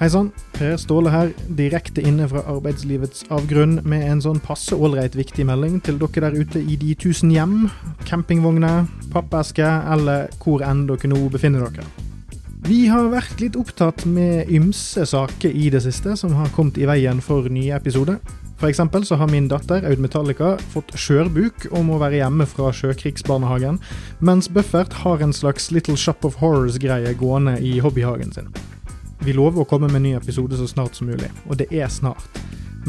Hei sann, Per Ståle her, direkte inne fra arbeidslivets avgrunn med en sånn passe ålreit viktig melding til dere der ute i de tusen hjem, campingvogner, pappeske eller hvor enn dere nå befinner dere. Vi har vært litt opptatt med ymse saker i det siste som har kommet i veien for nye episoder. Eksempel så har min datter Aud Metallica fått skjørbuk og må være hjemme fra sjøkrigsbarnehagen, mens Buffert har en slags Little Shop of Horrors-greie gående i hobbyhagen sin. Vi lover å komme med en ny episode så snart som mulig, og det er snart.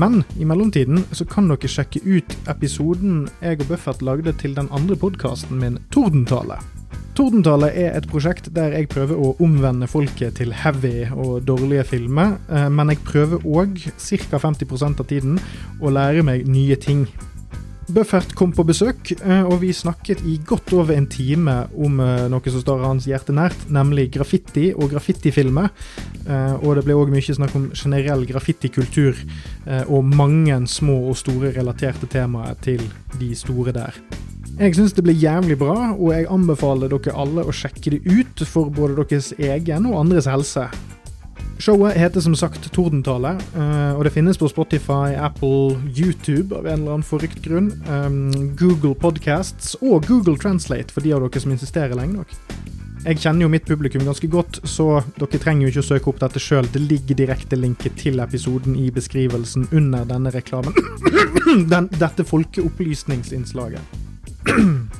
Men i mellomtiden så kan dere sjekke ut episoden jeg og Buffett lagde til den andre podkasten min, Tordentale. Tordentale er et prosjekt der jeg prøver å omvende folket til heavy og dårlige filmer, eh, men jeg prøver òg, ca. 50% av tiden, å lære meg nye ting. Buffert kom på besøk, eh, og vi snakket i godt over en time om eh, noe som står hans hjerte nært, nemlig graffiti og graffitifilmer. Eh, og det ble òg mye snakk om generell graffitikultur, og mange små og store relaterte temaer til de store der. Jeg syns det ble jævlig bra, og jeg anbefaler dere alle å sjekke det ut for både deres egen og andres helse. Showet heter som sagt Tordentale, uh, og det finnes på Spotify, Apple, YouTube av en eller annen forrykt grunn. Um, Google Podcasts og Google Translate for de av dere som insisterer lenge nok. Jeg kjenner jo mitt publikum ganske godt, så dere trenger jo ikke å søke opp dette sjøl. Det ligger direkte linket til episoden i beskrivelsen under denne reklamen. Den, dette folkeopplysningsinnslaget.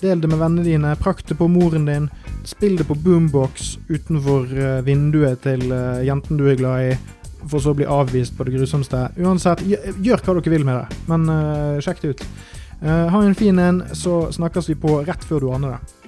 Del det med vennene dine, prakt det på moren din, spill det på boombox utenfor uh, vinduet til uh, jenten du er glad i, for så å bli avvist på det grusomste. Uansett, gjør hva dere vil med det, men uh, sjekk det ut. ha en fin en, så snakkes vi på rett før du aner det.